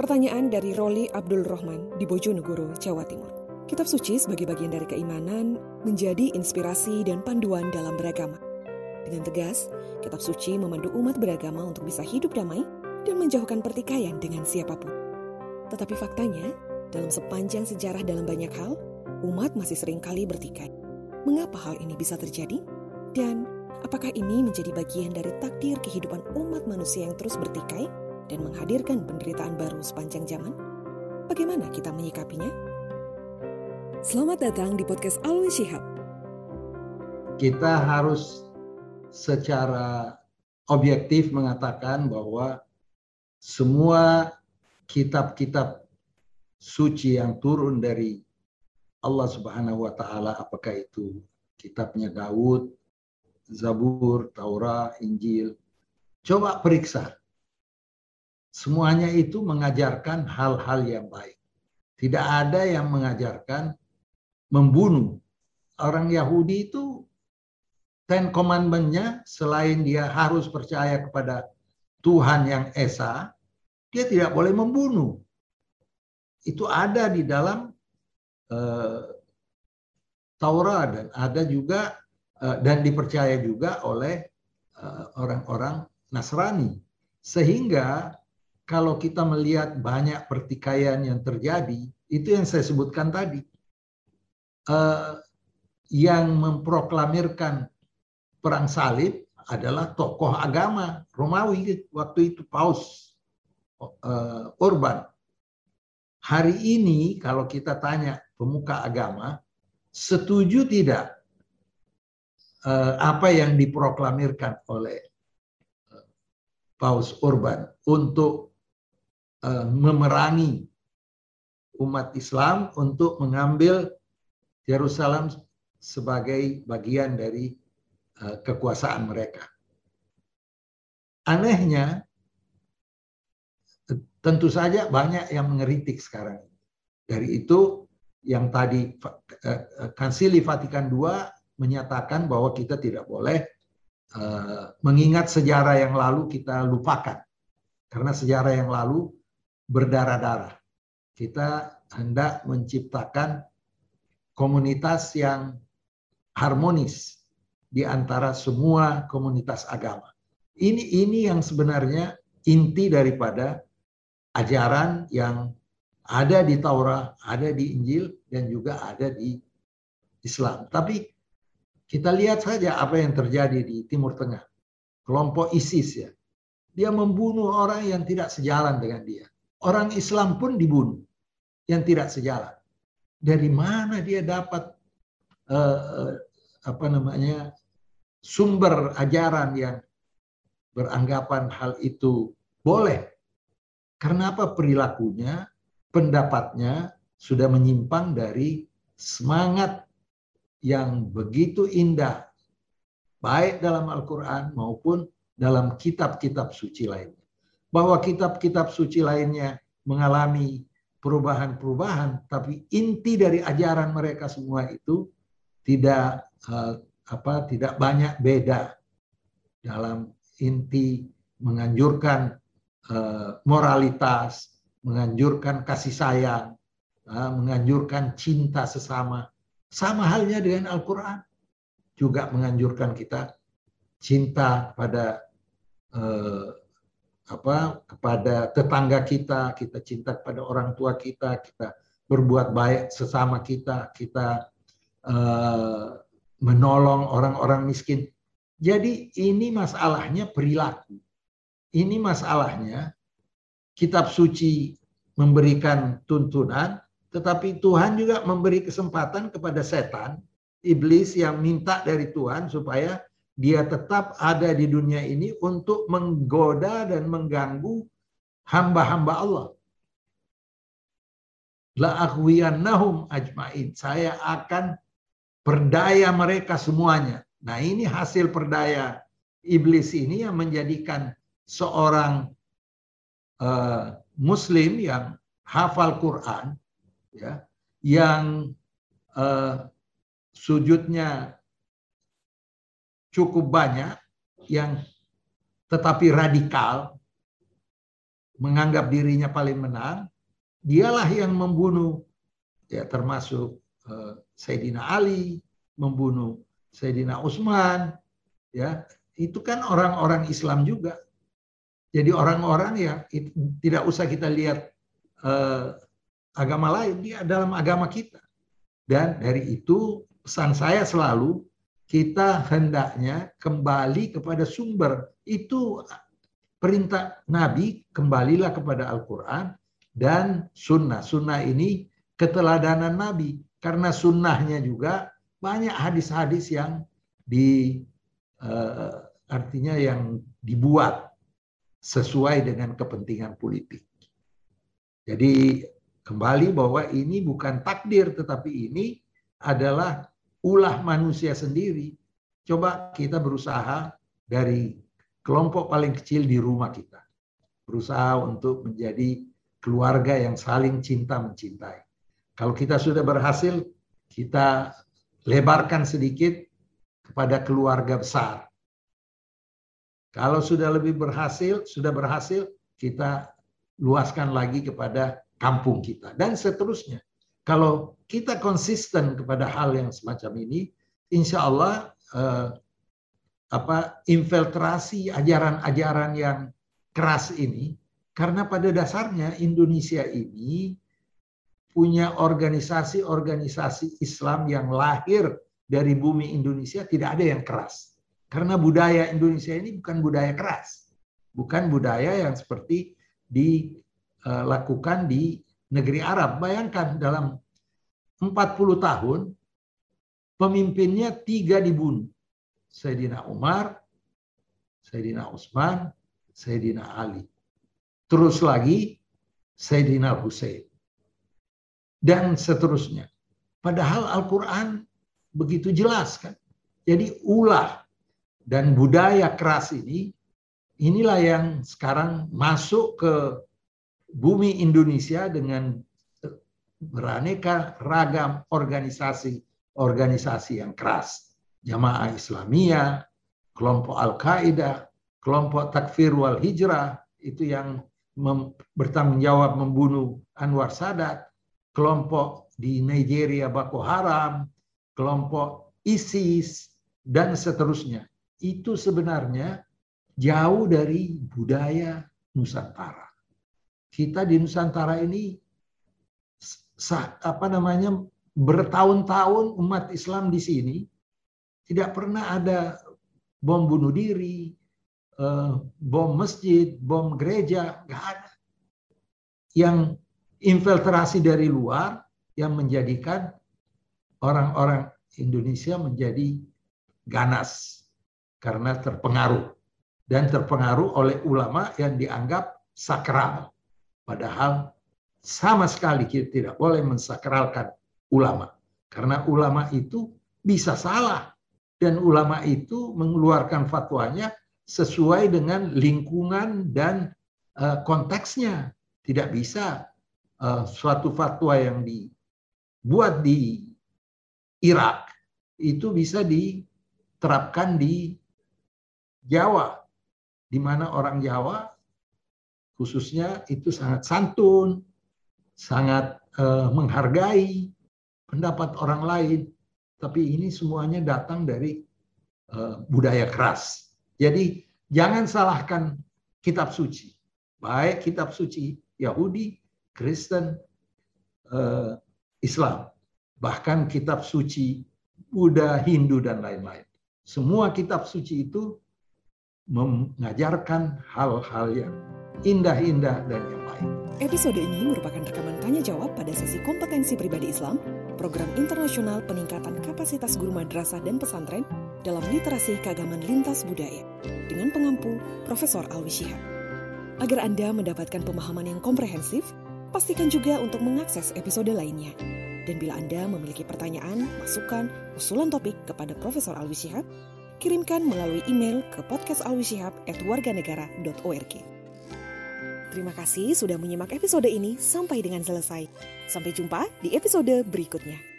Pertanyaan dari Roli Abdul Rahman di Bojonegoro, Jawa Timur. Kitab suci sebagai bagian dari keimanan menjadi inspirasi dan panduan dalam beragama. Dengan tegas, kitab suci memandu umat beragama untuk bisa hidup damai dan menjauhkan pertikaian dengan siapa pun. Tetapi faktanya, dalam sepanjang sejarah dalam banyak hal, umat masih sering kali bertikai. Mengapa hal ini bisa terjadi? Dan apakah ini menjadi bagian dari takdir kehidupan umat manusia yang terus bertikai dan menghadirkan penderitaan baru sepanjang zaman? Bagaimana kita menyikapinya? Selamat datang di podcast Alwi Shihab. Kita harus secara objektif mengatakan bahwa semua kitab-kitab suci yang turun dari Allah Subhanahu wa taala apakah itu kitabnya Daud, Zabur, Taurat, Injil. Coba periksa Semuanya itu mengajarkan hal-hal yang baik. Tidak ada yang mengajarkan membunuh. Orang Yahudi itu Ten Commandment-nya selain dia harus percaya kepada Tuhan yang Esa, dia tidak boleh membunuh. Itu ada di dalam uh, Taurat dan ada juga uh, dan dipercaya juga oleh eh, orang-orang Nasrani. Sehingga kalau kita melihat banyak pertikaian yang terjadi, itu yang saya sebutkan tadi. Uh, yang memproklamirkan perang salib adalah tokoh agama Romawi waktu itu Paus uh, Urban. Hari ini kalau kita tanya pemuka agama, setuju tidak uh, apa yang diproklamirkan oleh Paus Urban untuk memerangi umat Islam untuk mengambil Yerusalem sebagai bagian dari uh, kekuasaan mereka. Anehnya, tentu saja banyak yang mengeritik sekarang. Dari itu, yang tadi uh, Kansili Vatikan II menyatakan bahwa kita tidak boleh mengingat sejarah yang lalu kita lupakan. Karena sejarah yang lalu berdarah-darah. Kita hendak menciptakan komunitas yang harmonis di antara semua komunitas agama. Ini ini yang sebenarnya inti daripada ajaran yang ada di Taurat, ada di Injil dan juga ada di Islam. Tapi kita lihat saja apa yang terjadi di Timur Tengah. Kelompok ISIS ya. Dia membunuh orang yang tidak sejalan dengan dia orang Islam pun dibunuh yang tidak sejalan. Dari mana dia dapat uh, apa namanya sumber ajaran yang beranggapan hal itu boleh? Karena apa perilakunya, pendapatnya sudah menyimpang dari semangat yang begitu indah baik dalam Al-Quran maupun dalam kitab-kitab suci lainnya bahwa kitab-kitab suci lainnya mengalami perubahan-perubahan, tapi inti dari ajaran mereka semua itu tidak uh, apa tidak banyak beda dalam inti menganjurkan uh, moralitas, menganjurkan kasih sayang, uh, menganjurkan cinta sesama. Sama halnya dengan Al-Quran juga menganjurkan kita cinta pada apa kepada tetangga kita, kita cinta kepada orang tua kita, kita berbuat baik sesama kita, kita uh, menolong orang-orang miskin. Jadi ini masalahnya perilaku. Ini masalahnya kitab suci memberikan tuntunan, tetapi Tuhan juga memberi kesempatan kepada setan, iblis yang minta dari Tuhan supaya dia tetap ada di dunia ini untuk menggoda dan mengganggu hamba-hamba Allah. La akhwiyannahum ajmain. Saya akan perdaya mereka semuanya. Nah ini hasil perdaya iblis ini yang menjadikan seorang uh, muslim yang hafal Quran, ya, yang uh, sujudnya cukup banyak yang tetapi radikal menganggap dirinya paling menang, dialah yang membunuh ya termasuk uh, Sayyidina Ali, membunuh Sayyidina Utsman, ya itu kan orang-orang Islam juga. Jadi orang-orang yang tidak usah kita lihat uh, agama lain, dia dalam agama kita. Dan dari itu pesan saya selalu kita hendaknya kembali kepada sumber. Itu perintah Nabi, kembalilah kepada Al-Quran dan sunnah. Sunnah ini keteladanan Nabi. Karena sunnahnya juga banyak hadis-hadis yang di uh, artinya yang dibuat sesuai dengan kepentingan politik. Jadi kembali bahwa ini bukan takdir tetapi ini adalah ulah manusia sendiri. Coba kita berusaha dari kelompok paling kecil di rumah kita. Berusaha untuk menjadi keluarga yang saling cinta mencintai. Kalau kita sudah berhasil, kita lebarkan sedikit kepada keluarga besar. Kalau sudah lebih berhasil, sudah berhasil, kita luaskan lagi kepada kampung kita dan seterusnya. Kalau kita konsisten kepada hal yang semacam ini, insya Allah eh, apa infiltrasi ajaran-ajaran yang keras ini, karena pada dasarnya Indonesia ini punya organisasi-organisasi Islam yang lahir dari bumi Indonesia tidak ada yang keras. Karena budaya Indonesia ini bukan budaya keras. Bukan budaya yang seperti dilakukan di negeri Arab. Bayangkan dalam 40 tahun pemimpinnya tiga dibunuh. Sayyidina Umar, Sayyidina Utsman, Sayyidina Ali. Terus lagi Sayyidina Hussein. Dan seterusnya. Padahal Al-Quran begitu jelas kan. Jadi ulah dan budaya keras ini, inilah yang sekarang masuk ke bumi Indonesia dengan beraneka ragam organisasi-organisasi yang keras. Jamaah Islamiyah, kelompok Al-Qaeda, kelompok Takfir wal Hijrah, itu yang bertanggung jawab membunuh Anwar Sadat, kelompok di Nigeria Boko Haram, kelompok ISIS, dan seterusnya. Itu sebenarnya jauh dari budaya Nusantara kita di Nusantara ini apa namanya bertahun-tahun umat Islam di sini tidak pernah ada bom bunuh diri, eh, bom masjid, bom gereja, nggak ada. Yang infiltrasi dari luar yang menjadikan orang-orang Indonesia menjadi ganas karena terpengaruh dan terpengaruh oleh ulama yang dianggap sakral. Padahal sama sekali kita tidak boleh mensakralkan ulama. Karena ulama itu bisa salah. Dan ulama itu mengeluarkan fatwanya sesuai dengan lingkungan dan uh, konteksnya. Tidak bisa uh, suatu fatwa yang dibuat di Irak itu bisa diterapkan di Jawa, di mana orang Jawa khususnya itu sangat santun, sangat uh, menghargai pendapat orang lain. Tapi ini semuanya datang dari uh, budaya keras. Jadi jangan salahkan kitab suci. Baik kitab suci Yahudi, Kristen, uh, Islam. Bahkan kitab suci Buddha, Hindu, dan lain-lain. Semua kitab suci itu mengajarkan hal-hal yang indah-indah dan yang lain. Episode ini merupakan rekaman tanya jawab pada sesi kompetensi pribadi Islam, program internasional peningkatan kapasitas guru madrasah dan pesantren dalam literasi keagamaan lintas budaya dengan pengampu Profesor Alwi Shihab. Agar Anda mendapatkan pemahaman yang komprehensif, pastikan juga untuk mengakses episode lainnya. Dan bila Anda memiliki pertanyaan, masukan, usulan topik kepada Profesor Alwi Shihab, kirimkan melalui email ke podcastalwisihab@warganegara.org. Terima kasih sudah menyimak episode ini sampai dengan selesai. Sampai jumpa di episode berikutnya.